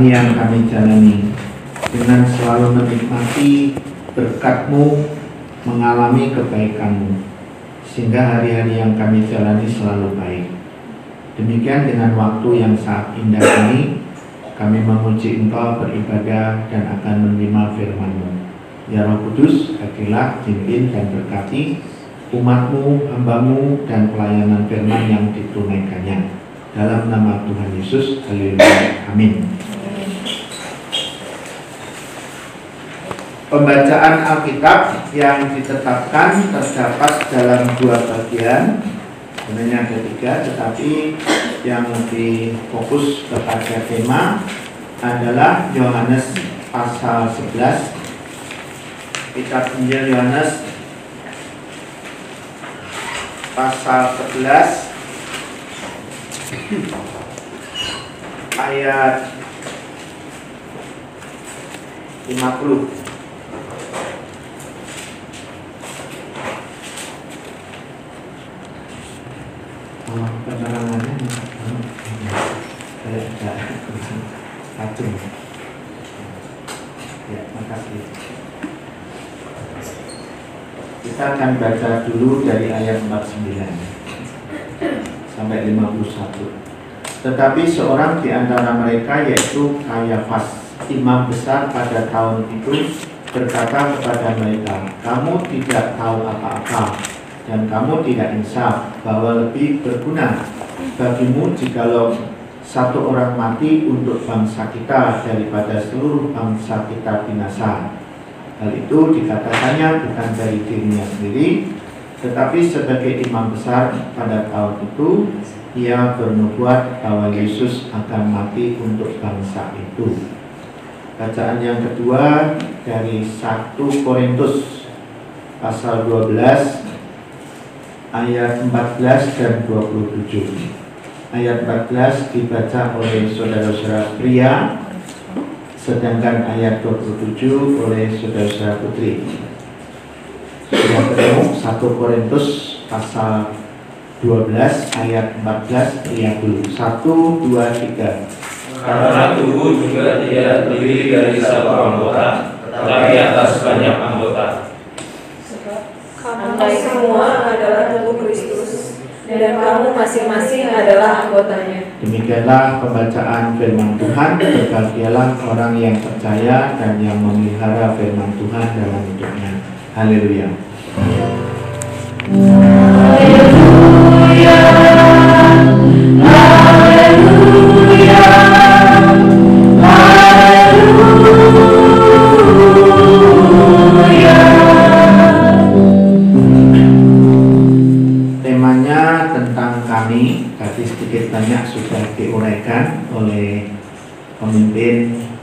kami yang kami jalani. Dengan selalu menikmati berkatmu mengalami kebaikanmu. Sehingga hari-hari yang kami jalani selalu baik. Demikian dengan waktu yang sangat indah ini kami memuji engkau beribadah dan akan menerima firmanmu. Ya roh kudus hadirlah pimpin dan berkati umatmu, hambamu, dan pelayanan firman yang ditunaikannya. Dalam nama Tuhan Yesus, haleluya, amin. Pembacaan Alkitab yang ditetapkan terdapat dalam dua bagian. Sebenarnya ada tiga, tetapi yang lebih fokus kepada tema adalah Yohanes pasal 11 Kitab Injil Yohanes pasal 11 ayat 50 penerangannya kacung. Ya, makasih. Kita akan baca dulu dari ayat 49 sampai 51. Tetapi seorang di antara mereka yaitu Kayafas, imam besar pada tahun itu berkata kepada mereka, "Kamu tidak tahu apa-apa dan kamu tidak insaf bahwa lebih berguna bagimu jikalau satu orang mati untuk bangsa kita daripada seluruh bangsa kita binasa." Hal itu dikatakannya bukan dari dirinya sendiri, tetapi sebagai imam besar pada tahun itu, ia bernubuat bahwa Yesus akan mati untuk bangsa itu. Bacaan yang kedua dari 1 Korintus pasal 12 ayat 14 dan 27. Ayat 14 dibaca oleh saudara-saudara pria sedangkan ayat 27 oleh saudara-saudara putri. Sudah ketemu 1 Korintus pasal 12 ayat 14 pria dulu. 1 2 3. Karena tubuh juga tidak terdiri dari satu anggota, tetapi atas banyak anggota. Kamu semua adalah tubuh Kristus dan kamu masing-masing adalah anggotanya. Demikianlah pembacaan firman Tuhan. Berbahagialah orang yang percaya dan yang memelihara firman Tuhan dalam hidupnya. Haleluya. Temanya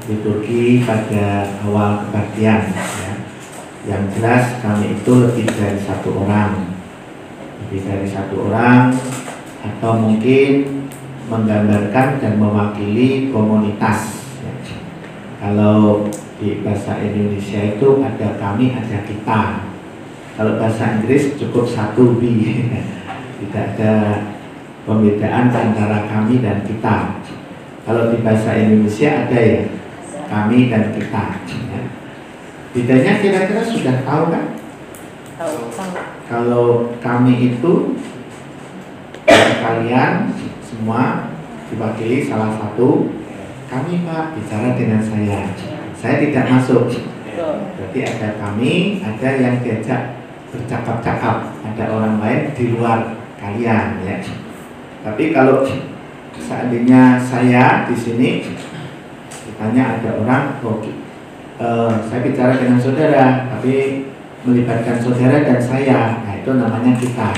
liturgi pada awal kebaktian. Ya. Yang jelas kami itu lebih dari satu orang, lebih dari satu orang, atau mungkin menggambarkan dan mewakili komunitas. Ya. Kalau di bahasa Indonesia itu ada kami, ada kita. Kalau bahasa Inggris cukup satu B, tidak ada pembedaan antara kami dan kita. Kalau di bahasa Indonesia ada ya kami dan kita. Ya. Bedanya kira-kira sudah tahu kan? Kalau kami itu kalian semua diwakili salah satu kami pak bicara dengan saya. Saya tidak masuk. Berarti ada kami, ada yang diajak bercakap-cakap, ada orang lain di luar kalian ya. Tapi kalau seandainya saya di sini ditanya ada orang, oh, eh, saya bicara dengan saudara, tapi melibatkan saudara dan saya, nah itu namanya kita.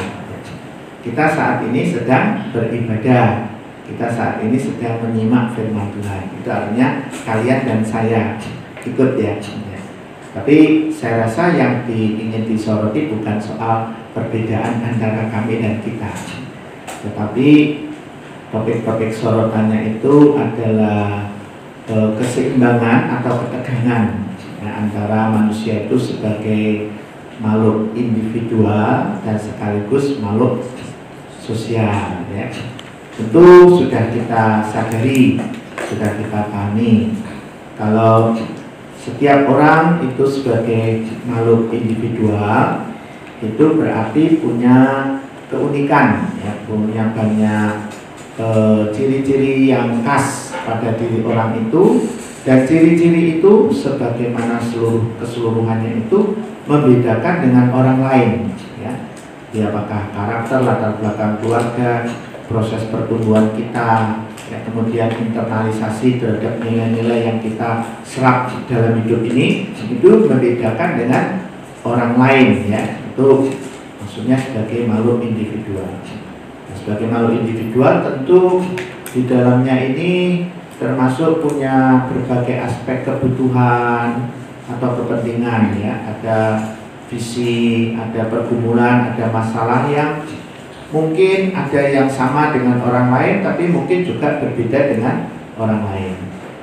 Kita saat ini sedang beribadah, kita saat ini sedang menyimak firman Tuhan. Itu artinya kalian dan saya ikut ya. Tapi saya rasa yang di, ingin disoroti bukan soal perbedaan antara kami dan kita, tetapi topik-topik sorotannya itu adalah keseimbangan atau ketegangan ya, antara manusia itu sebagai makhluk individual dan sekaligus makhluk sosial. Ya. Tentu sudah kita sadari sudah kita pahami kalau setiap orang itu sebagai makhluk individual itu berarti punya keunikan ya punya banyak eh, ciri-ciri yang khas pada diri orang itu dan ciri-ciri itu sebagaimana seluruh keseluruhannya itu membedakan dengan orang lain ya. Ya apakah karakter latar belakang keluarga proses pertumbuhan kita ya, kemudian internalisasi terhadap nilai-nilai yang kita serap dalam hidup ini itu membedakan dengan orang lain ya. Itu maksudnya sebagai makhluk individual. Nah, sebagai makhluk individual tentu di dalamnya ini termasuk punya berbagai aspek kebutuhan atau kepentingan ya. Ada visi ada pergumulan ada masalah yang mungkin ada yang sama dengan orang lain tapi mungkin juga berbeda dengan orang lain.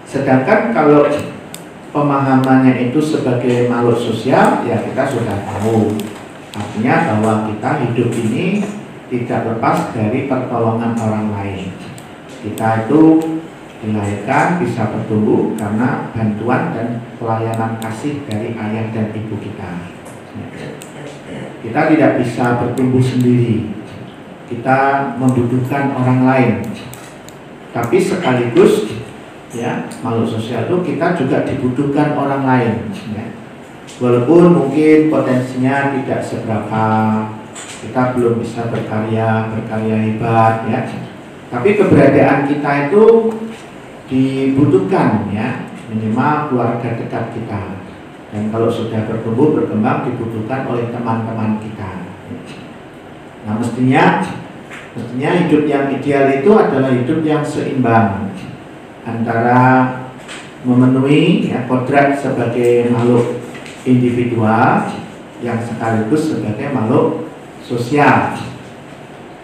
Sedangkan kalau pemahamannya itu sebagai makhluk sosial ya kita sudah tahu. Artinya bahwa kita hidup ini tidak lepas dari pertolongan orang lain. Kita itu dilahirkan bisa bertumbuh karena bantuan dan pelayanan kasih dari ayah dan ibu kita. Kita tidak bisa bertumbuh sendiri. Kita membutuhkan orang lain. Tapi sekaligus ya makhluk sosial itu kita juga dibutuhkan orang lain. Ya. Walaupun mungkin potensinya tidak seberapa, kita belum bisa berkarya berkarya hebat ya. Tapi keberadaan kita itu dibutuhkan ya. Minimal keluarga dekat kita. Dan kalau sudah bertumbuh berkembang dibutuhkan oleh teman-teman kita. Nah mestinya mestinya hidup yang ideal itu adalah hidup yang seimbang antara memenuhi ya kodrat sebagai makhluk individual yang sekaligus sebagai makhluk sosial.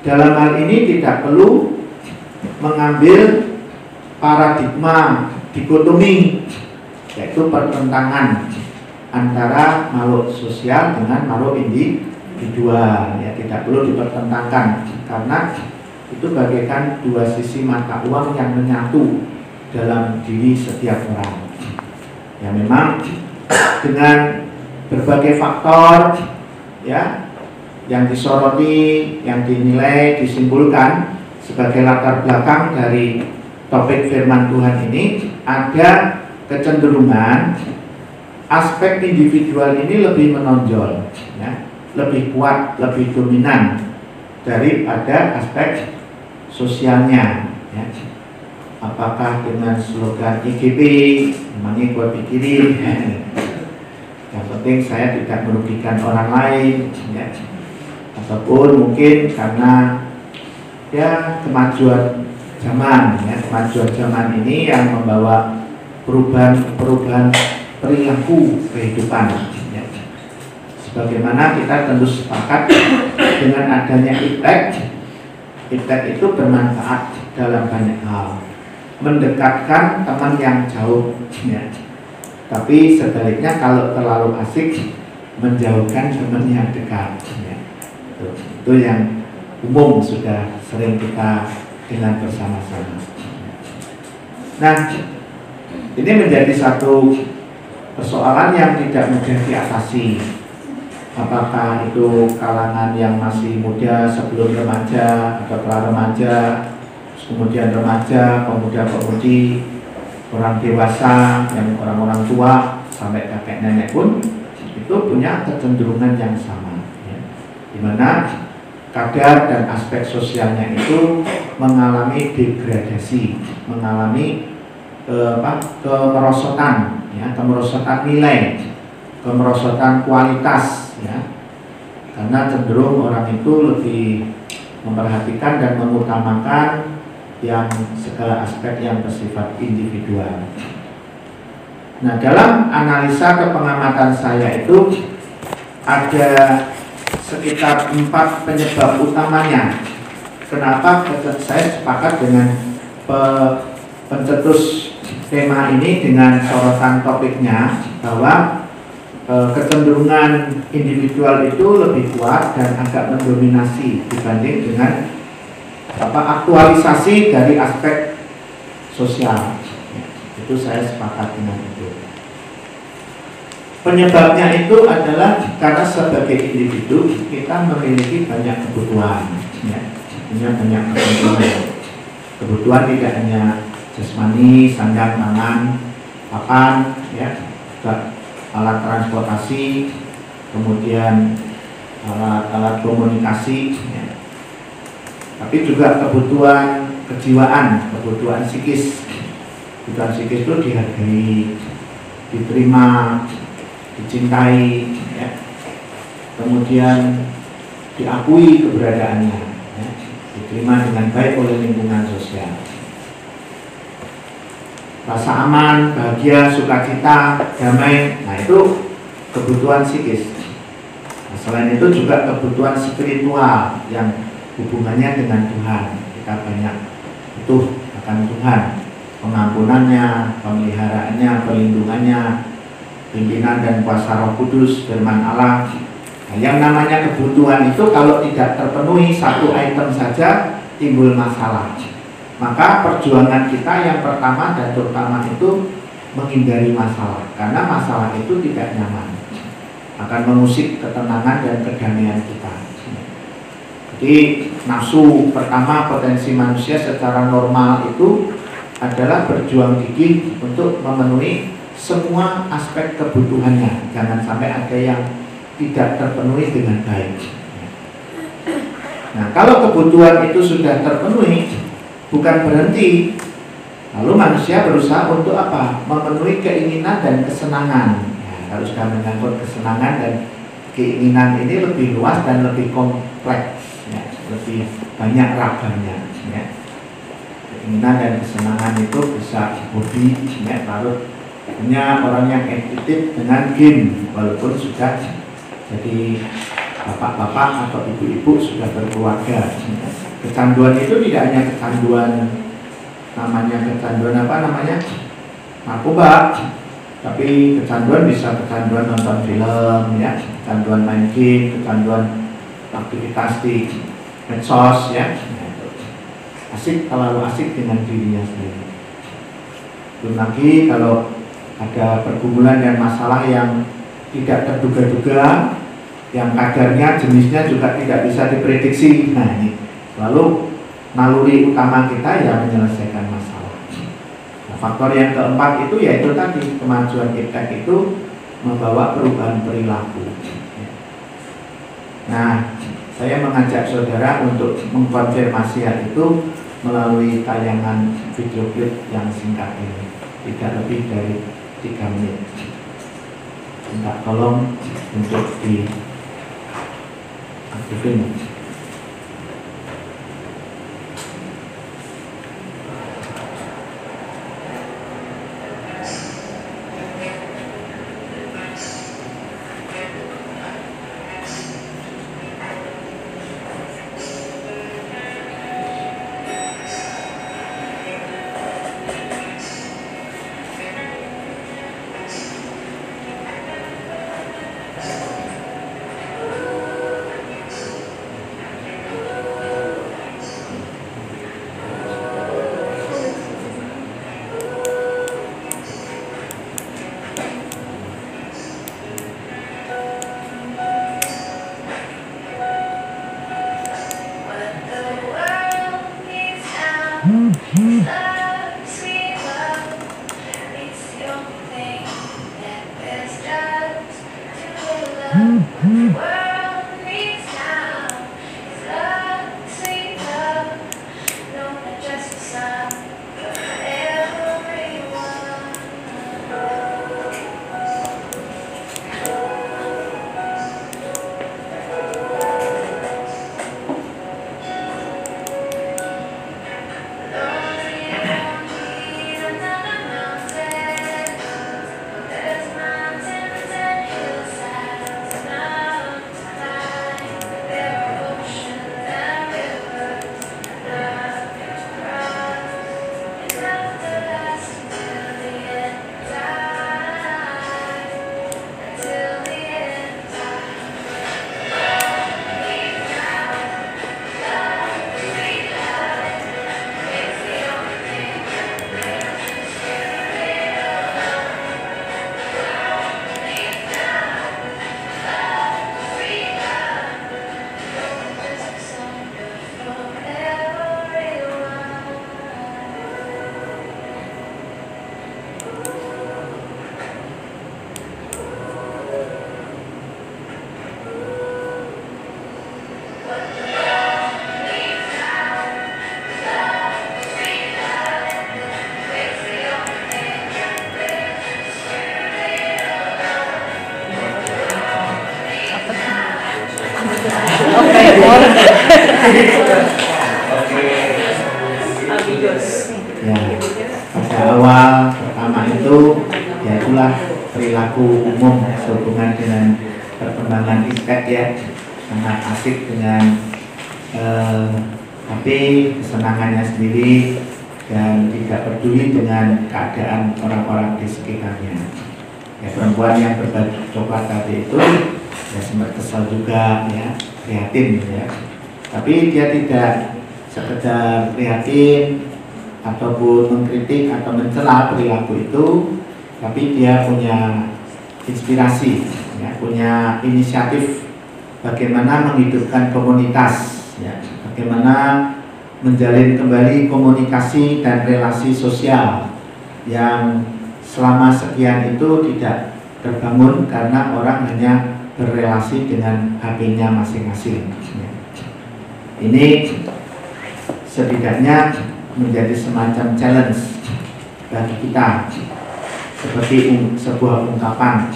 Dalam hal ini tidak perlu mengambil paradigma dikotomi yaitu pertentangan antara makhluk sosial dengan makhluk individual. Ya tidak perlu dipertentangkan karena itu bagaikan dua sisi mata uang yang menyatu dalam diri setiap orang. Ya memang dengan berbagai faktor ya yang disoroti yang dinilai disimpulkan sebagai latar belakang dari topik firman Tuhan ini ada kecenderungan aspek individual ini lebih menonjol, ya, lebih kuat, lebih dominan daripada aspek sosialnya. Ya. Apakah dengan slogan IGP, namanya gue pikirin, yang penting saya tidak merugikan orang lain, ya. ataupun mungkin karena ya kemajuan zaman ya kemajuan zaman ini yang membawa perubahan-perubahan perilaku kehidupan ya. sebagaimana kita tentu sepakat dengan adanya iptek iptek itu bermanfaat dalam banyak hal mendekatkan teman yang jauh ya. tapi sebaliknya kalau terlalu asik menjauhkan teman yang dekat ya. itu, itu yang umum sudah sering kita dengan bersama-sama. Nah, ini menjadi satu persoalan yang tidak mudah diatasi. Apakah itu kalangan yang masih muda sebelum remaja atau telah remaja, kemudian remaja, pemuda-pemudi, orang dewasa, yang orang-orang tua sampai kakek nenek pun itu punya kecenderungan yang sama. Ya. Di mana kadar dan aspek sosialnya itu mengalami degradasi, mengalami eh, apa, kemerosotan, ya, kemerosotan nilai, kemerosotan kualitas, ya, karena cenderung orang itu lebih memperhatikan dan mengutamakan yang segala aspek yang bersifat individual. Nah, dalam analisa kepengamatan saya itu ada sekitar empat penyebab utamanya. Kenapa saya sepakat dengan pe, pencetus tema ini dengan sorotan topiknya bahwa e, kecenderungan individual itu lebih kuat dan agak mendominasi dibanding dengan apa aktualisasi dari aspek sosial. Itu saya sepakat dengan. Penyebabnya itu adalah karena sebagai individu kita memiliki banyak kebutuhan, ya, punya banyak kebutuhan. Kebutuhan tidak hanya jasmani, sandang, pangan, papan, ya, alat transportasi, kemudian alat-alat komunikasi, ya. tapi juga kebutuhan kejiwaan, kebutuhan psikis. Kebutuhan psikis itu dihargai, diterima, dicintai, ya. kemudian diakui keberadaannya, ya. diterima dengan baik oleh lingkungan sosial. Rasa aman, bahagia, sukacita, damai, nah itu kebutuhan psikis. Nah, selain itu juga kebutuhan spiritual yang hubungannya dengan Tuhan. Kita banyak butuh akan Tuhan, pengampunannya, pemeliharaannya, perlindungannya, pimpinan dan kuasa Roh Kudus, firman Allah. Nah, yang namanya kebutuhan itu kalau tidak terpenuhi satu item saja timbul masalah. Maka perjuangan kita yang pertama dan terutama itu menghindari masalah karena masalah itu tidak nyaman akan mengusik ketenangan dan kedamaian kita. Jadi nafsu pertama potensi manusia secara normal itu adalah berjuang gigih untuk memenuhi semua aspek kebutuhannya. Jangan sampai ada yang tidak terpenuhi dengan baik. Nah kalau kebutuhan itu sudah terpenuhi bukan berhenti. Lalu manusia berusaha untuk apa? Memenuhi keinginan dan kesenangan. Ya, harus sudah menyangkut kesenangan dan keinginan ini lebih luas dan lebih kompleks ya, lebih banyak ragamnya ya. keinginan dan kesenangan itu bisa hobi ya, lalu hanya orang yang editif dengan game walaupun sudah jadi bapak-bapak atau ibu-ibu sudah berkeluarga. Kecanduan itu tidak hanya kecanduan namanya kecanduan apa namanya? Narkoba tapi kecanduan bisa kecanduan nonton film ya. Kecanduan main game kecanduan aktivitas di medsos ya. Asik terlalu asik dengan dirinya sendiri. Belum lagi kalau ada pergumulan dan masalah yang tidak terduga-duga yang kadarnya jenisnya juga tidak bisa diprediksi. Nah ini. Lalu naluri utama kita yang menyelesaikan masalah. Nah, faktor yang keempat itu yaitu tadi kemajuan iptek itu membawa perubahan perilaku. Nah saya mengajak saudara untuk mengkonfirmasi hal itu melalui tayangan video klip yang singkat ini. Tidak lebih dari tiga menit. Minta tolong untuk di asik dengan eh, tapi kesenangannya sendiri dan tidak peduli dengan keadaan orang-orang di sekitarnya. Ya perempuan yang berbaju coklat tadi itu ya sempat kesal juga ya prihatin ya. Tapi dia tidak sekedar prihatin ataupun mengkritik atau mencela perilaku itu, tapi dia punya inspirasi, ya, punya inisiatif bagaimana menghidupkan komunitas, ya, bagaimana menjalin kembali komunikasi dan relasi sosial yang selama sekian itu tidak terbangun karena orang hanya berrelasi dengan HP-nya masing-masing. ya. Ini setidaknya menjadi semacam challenge bagi kita seperti sebuah ungkapan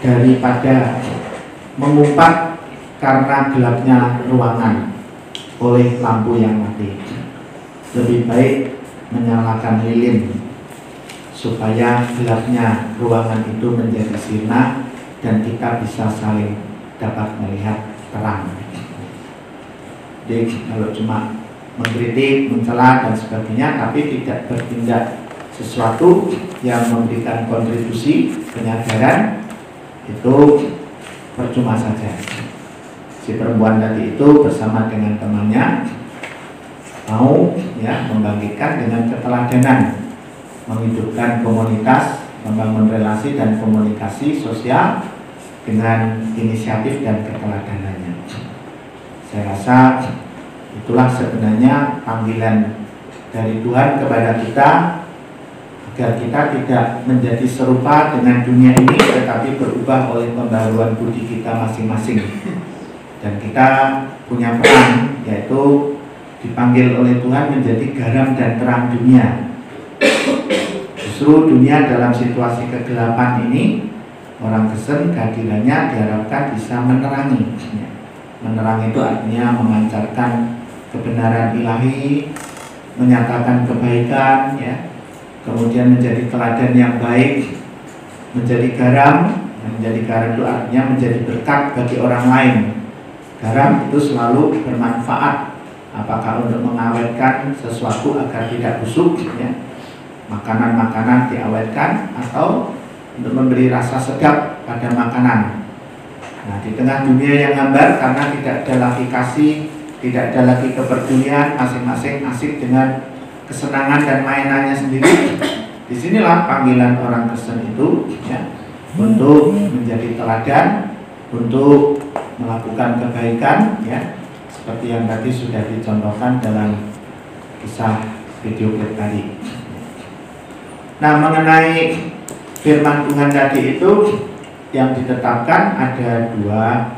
daripada mengumpat karena gelapnya ruangan oleh lampu yang mati lebih baik menyalakan lilin supaya gelapnya ruangan itu menjadi sirna dan kita bisa saling dapat melihat terang jadi kalau cuma mengkritik, mencela dan sebagainya, tapi tidak bertindak sesuatu yang memberikan kontribusi penyadaran itu percuma saja. Si perempuan tadi itu bersama dengan temannya mau ya membangkitkan dengan keteladanan, menghidupkan komunitas, membangun relasi dan komunikasi sosial dengan inisiatif dan keteladanannya. Saya rasa itulah sebenarnya panggilan dari Tuhan kepada kita agar kita tidak menjadi serupa dengan dunia ini tetapi berubah oleh pembaruan budi kita masing-masing dan kita punya peran yaitu dipanggil oleh Tuhan menjadi garam dan terang dunia. Justru dunia dalam situasi kegelapan ini orang Kristen kehadirannya diharapkan bisa menerangi menerangi itu artinya memancarkan kebenaran ilahi, menyatakan kebaikan, ya, kemudian menjadi teladan yang baik, menjadi garam, menjadi garam itu artinya menjadi berkat bagi orang lain. Garam itu selalu bermanfaat, apakah untuk mengawetkan sesuatu agar tidak busuk, ya, makanan-makanan diawetkan, atau untuk memberi rasa sedap pada makanan. Nah, di tengah dunia yang hambar karena tidak ada lagi kasih, tidak ada lagi kepedulian, masing-masing asik dengan kesenangan dan mainannya sendiri. Di sinilah panggilan orang Kristen itu ya, untuk menjadi teladan, untuk melakukan kebaikan, ya, seperti yang tadi sudah dicontohkan dalam kisah video klip tadi. Nah, mengenai firman Tuhan tadi itu yang ditetapkan ada dua.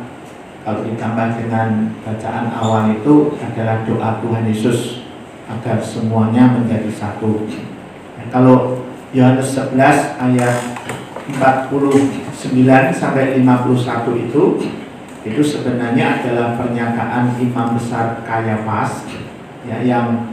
Kalau ditambah dengan bacaan awal itu adalah doa Tuhan Yesus agar semuanya menjadi satu. Nah, kalau Yohanes 11 ayat 49 sampai 51 itu itu sebenarnya adalah pernyataan imam besar Kayafas ya, yang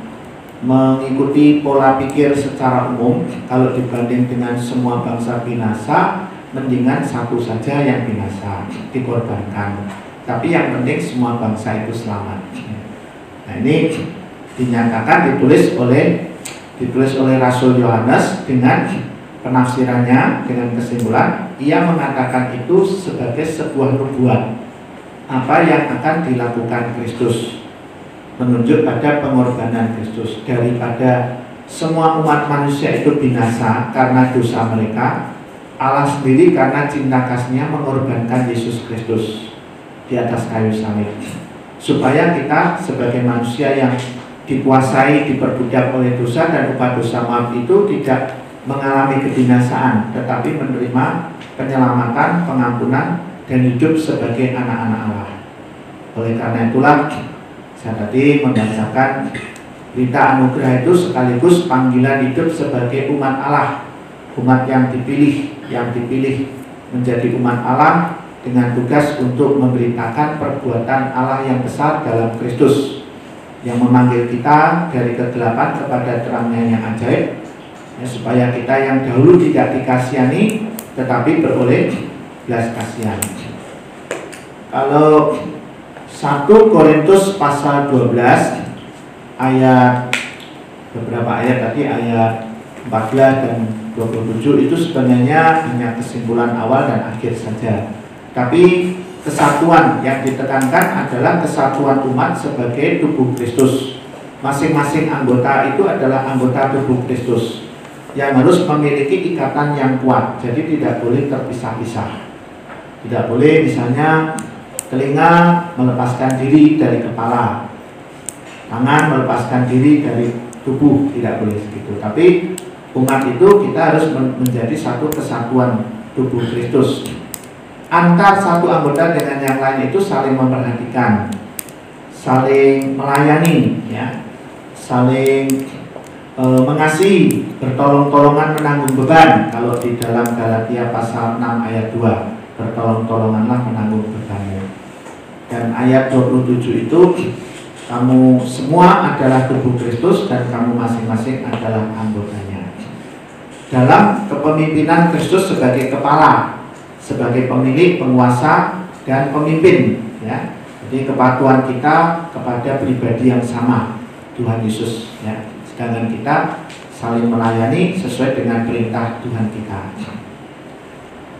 mengikuti pola pikir secara umum. Kalau dibanding dengan semua bangsa binasa mendingan satu saja yang binasa dikorbankan. Tapi yang penting semua bangsa itu selamat. Nah ini dinyatakan ditulis oleh ditulis oleh Rasul Yohanes dengan penafsirannya dengan kesimpulan ia mengatakan itu sebagai sebuah nubuat apa yang akan dilakukan Kristus. Menunjuk pada pengorbanan Kristus. Daripada semua umat manusia itu binasa karena dosa mereka Allah sendiri karena cinta kasihnya mengorbankan Yesus Kristus di atas kayu salib. Supaya kita sebagai manusia yang dikuasai diperbudak oleh dosa dan upah dosa maaf itu tidak mengalami kebinasaan tetapi menerima penyelamatan, pengampunan dan hidup sebagai anak-anak Allah. Oleh karena itulah saya tadi membacakan berita anugerah itu sekaligus panggilan hidup sebagai umat Allah, umat yang dipilih yang dipilih menjadi umat Allah dengan tugas untuk memberitakan perbuatan Allah yang besar dalam Kristus yang memanggil kita dari kegelapan kepada terangnya yang ajaib ya, supaya kita yang dahulu tidak dikasihani tetapi beroleh belas kasihan kalau 1 Korintus pasal 12 ayat beberapa ayat tadi ayat 14 dan 27 itu sebenarnya hanya kesimpulan awal dan akhir saja tapi kesatuan yang ditekankan adalah kesatuan umat sebagai tubuh Kristus. Masing-masing anggota itu adalah anggota tubuh Kristus yang harus memiliki ikatan yang kuat. Jadi tidak boleh terpisah-pisah. Tidak boleh misalnya telinga melepaskan diri dari kepala, tangan melepaskan diri dari tubuh, tidak boleh begitu. Tapi umat itu kita harus menjadi satu kesatuan tubuh Kristus antar satu anggota dengan yang lain itu saling memperhatikan, saling melayani, ya, saling e, mengasihi, bertolong-tolongan menanggung beban. Kalau di dalam Galatia pasal 6 ayat 2, bertolong-tolonganlah menanggung bebanmu. Dan ayat 27 itu kamu semua adalah tubuh Kristus dan kamu masing-masing adalah anggotanya. Dalam kepemimpinan Kristus sebagai kepala, sebagai pemilik, penguasa, dan pemimpin. Ya. Jadi kepatuhan kita kepada pribadi yang sama, Tuhan Yesus. Ya. Sedangkan kita saling melayani sesuai dengan perintah Tuhan kita.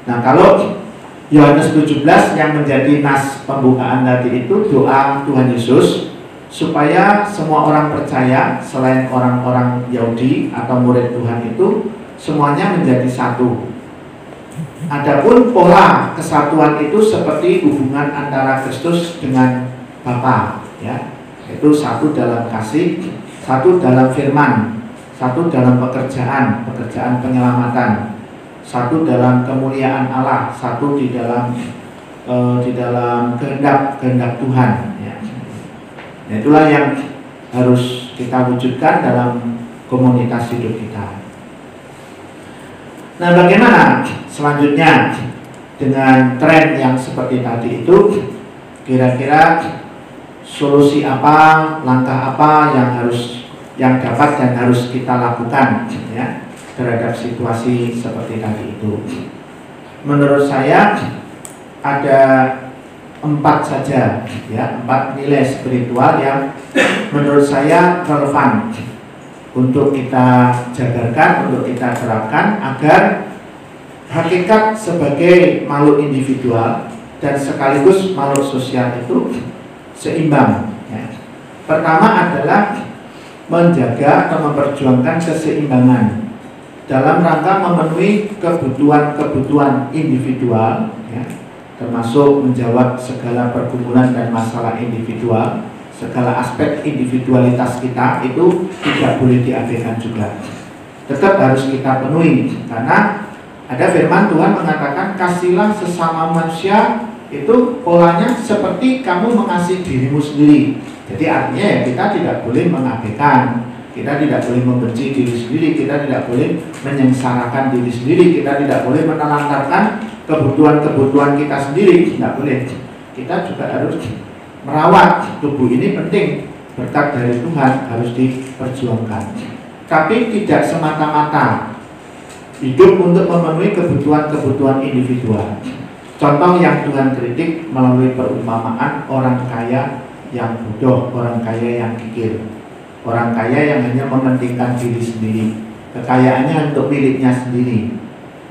Nah kalau Yohanes 17 yang menjadi nas pembukaan tadi itu doa Tuhan Yesus supaya semua orang percaya selain orang-orang Yahudi atau murid Tuhan itu semuanya menjadi satu Adapun pola kesatuan itu seperti hubungan antara Kristus dengan Bapa, ya. Itu satu dalam kasih, satu dalam firman, satu dalam pekerjaan, pekerjaan penyelamatan, satu dalam kemuliaan Allah, satu di dalam e, di dalam kehendak kehendak Tuhan, ya. Nah, itulah yang harus kita wujudkan dalam komunitas hidup kita. Nah, bagaimana selanjutnya dengan tren yang seperti tadi itu? Kira-kira solusi apa, langkah apa yang harus yang dapat dan harus kita lakukan ya terhadap situasi seperti tadi itu? Menurut saya ada empat saja ya empat nilai spiritual yang menurut saya relevan untuk kita jabarkan, untuk kita terapkan agar hakikat sebagai makhluk individual dan sekaligus makhluk sosial itu seimbang. Ya. Pertama adalah menjaga atau memperjuangkan keseimbangan dalam rangka memenuhi kebutuhan-kebutuhan individual, ya, termasuk menjawab segala pergumulan dan masalah individual segala aspek individualitas kita itu tidak boleh diabaikan juga. Tetap harus kita penuhi karena ada firman Tuhan mengatakan kasihlah sesama manusia itu polanya seperti kamu mengasihi dirimu sendiri. Jadi artinya ya kita tidak boleh mengabaikan kita tidak boleh membenci diri sendiri kita tidak boleh menyengsarakan diri sendiri kita tidak boleh menelantarkan kebutuhan-kebutuhan kita sendiri tidak boleh. Kita juga harus merawat tubuh ini penting berkat dari Tuhan harus diperjuangkan. Tapi tidak semata-mata hidup untuk memenuhi kebutuhan-kebutuhan individual. Contoh yang Tuhan kritik melalui perumpamaan orang kaya yang bodoh, orang kaya yang kikir orang kaya yang hanya mementingkan diri sendiri kekayaannya untuk miliknya sendiri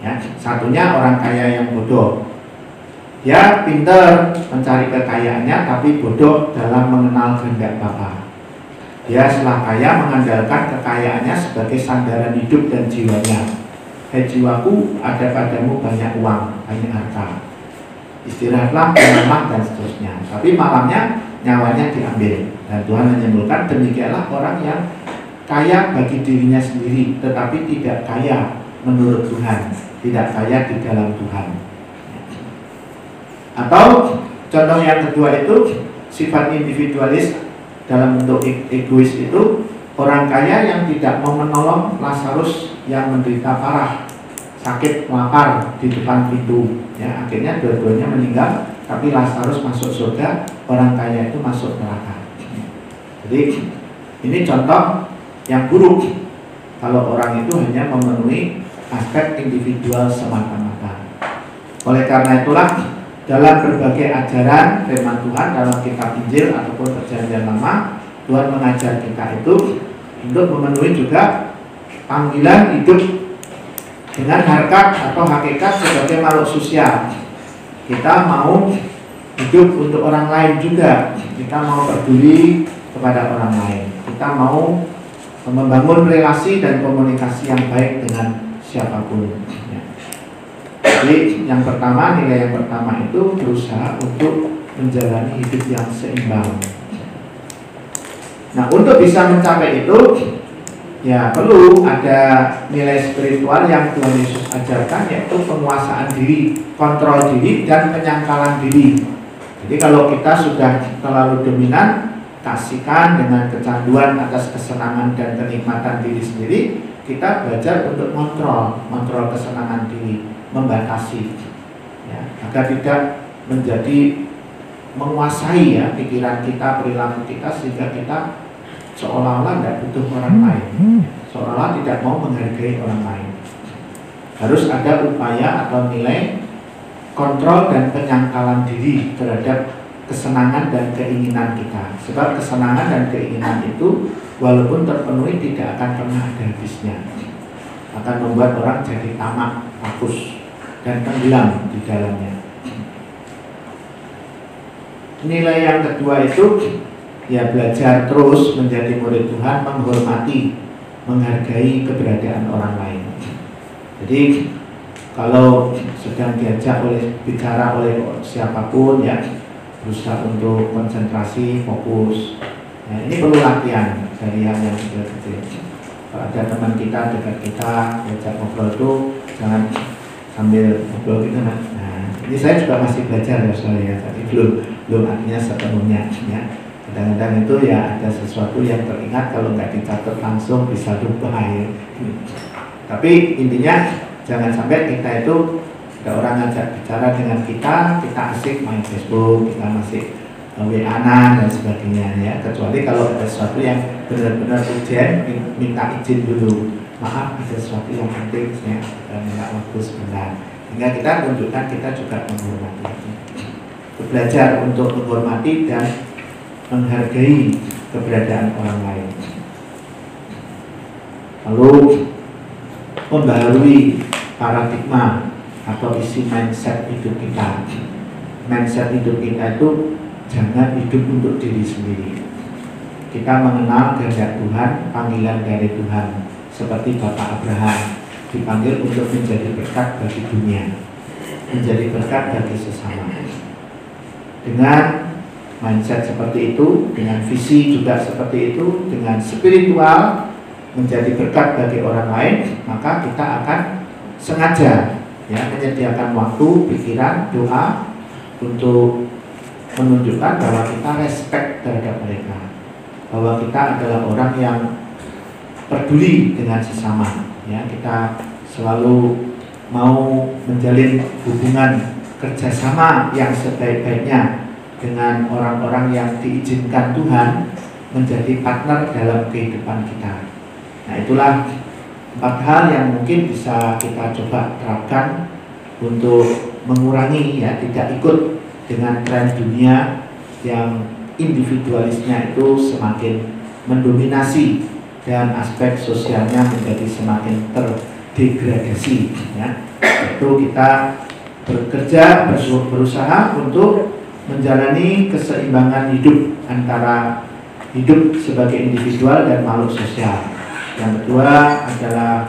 ya satunya orang kaya yang bodoh dia pintar mencari kekayaannya tapi bodoh dalam mengenal kehendak Bapa. Dia setelah kaya mengandalkan kekayaannya sebagai sandaran hidup dan jiwanya. Hei jiwaku, ada padamu banyak uang, banyak harta. Istirahatlah, tenanglah dan seterusnya. Tapi malamnya nyawanya diambil. Dan Tuhan menyebutkan demikianlah orang yang kaya bagi dirinya sendiri, tetapi tidak kaya menurut Tuhan, tidak kaya di dalam Tuhan. Atau contoh yang kedua itu sifat individualis dalam bentuk e-, egois itu orang kaya yang tidak mau menolong Lazarus yang menderita parah sakit lapar di depan pintu ya akhirnya dua-duanya meninggal tapi Lazarus masuk surga orang kaya itu masuk neraka Jadi ini contoh yang buruk kalau orang itu hanya memenuhi aspek individual semata-mata. Oleh karena itulah dalam berbagai ajaran firman Tuhan dalam kitab Injil ataupun perjanjian lama Tuhan mengajar kita itu untuk memenuhi juga panggilan hidup dengan harkat atau hakikat sebagai makhluk sosial. Kita mau hidup untuk orang lain juga. Kita mau peduli kepada orang lain. Kita mau membangun relasi dan komunikasi yang baik dengan siapa pun. Ya. Jadi yang pertama nilai yang pertama itu berusaha untuk menjalani hidup yang seimbang. Nah untuk bisa mencapai itu ya perlu ada nilai spiritual yang Tuhan Yesus ajarkan yaitu penguasaan diri, kontrol diri dan penyangkalan diri. Jadi kalau kita sudah terlalu dominan, kasihkan dengan kecanduan atas kesenangan dan kenikmatan diri sendiri, kita belajar untuk kontrol, kontrol kesenangan diri, membatasi, ya, agar tidak menjadi menguasai ya pikiran kita, perilaku kita sehingga kita seolah-olah tidak butuh orang lain, seolah-olah tidak mau menghargai orang lain. Harus ada upaya atau nilai kontrol dan penyangkalan diri terhadap kesenangan dan keinginan kita. Sebab kesenangan dan keinginan itu walaupun terpenuhi tidak akan pernah ada habisnya. Akan membuat orang jadi tamak, fokus dan tenggelam di dalamnya. Nilai yang kedua itu ya belajar terus menjadi murid Tuhan, menghormati, menghargai keberadaan orang lain. Jadi kalau sedang diajak oleh bicara oleh siapa pun ya berusaha untuk konsentrasi fokus. Ya, ini perlu latihan dari yang yang kecil-kecil kalau ada teman kita dekat kita diajak ngobrol itu jangan sambil ngobrol gitu nah, nah ini saya juga masih belajar ya soalnya ya tapi belum belum artinya sepenuhnya ya. Kadang-kadang itu ya ada sesuatu yang teringat kalau nggak dicatat langsung bisa lupa ya. Tapi intinya jangan sampai kita itu ada orang ngajak bicara dengan kita kita asik main Facebook kita masih wa dan sebagainya ya. Kecuali kalau ada sesuatu yang benar-benar urgent minta izin dulu. Maaf ada sesuatu yang penting saya minta waktu sebentar. Sehingga kita tunjukkan kita juga menghormati. Belajar untuk menghormati dan menghargai keberadaan orang lain. Lalu membaharui paradigma atau isi mindset hidup kita. Mindset hidup kita itu jangan hidup untuk diri sendiri. Kita mengenal kehendak Tuhan, panggilan dari Tuhan, seperti Bapak Abraham dipanggil untuk menjadi berkat bagi dunia, menjadi berkat bagi sesama. Dengan mindset seperti itu, dengan visi juga seperti itu, dengan spiritual menjadi berkat bagi orang lain, maka kita akan sengaja ya menyediakan waktu, pikiran, doa untuk menunjukkan bahwa kita respect terhadap mereka, bahwa kita adalah orang yang peduli dengan sesama, ya kita selalu mau menjalin hubungan kerjasama yang sebaik-baiknya dengan orang-orang yang diizinkan Tuhan menjadi partner dalam kehidupan kita. Nah itulah empat hal yang mungkin bisa kita coba terapkan untuk mengurangi ya tidak ikut dengan tren dunia yang individualisnya itu semakin mendominasi dan aspek sosialnya menjadi semakin terdegradasi ya. Itu kita bekerja berusaha untuk menjalani keseimbangan hidup antara hidup sebagai individual dan makhluk sosial yang kedua adalah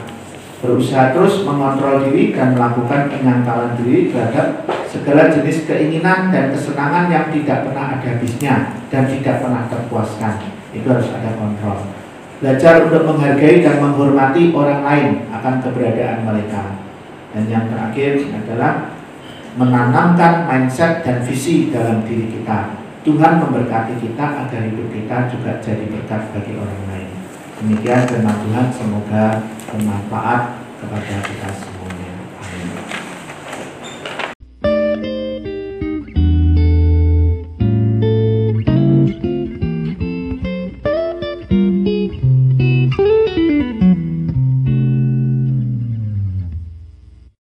berusaha terus mengontrol diri dan melakukan penyangkalan diri terhadap segala jenis keinginan dan kesenangan yang tidak pernah ada habisnya dan tidak pernah terpuaskan. Itu harus ada kontrol. Belajar untuk menghargai dan menghormati orang lain akan keberadaan mereka. Dan yang terakhir adalah menanamkan mindset dan visi dalam diri kita. Tuhan memberkati kita agar hidup kita juga jadi berkat bagi orang lain. Demikian firman Tuhan, semoga bermanfaat kepada kita semua.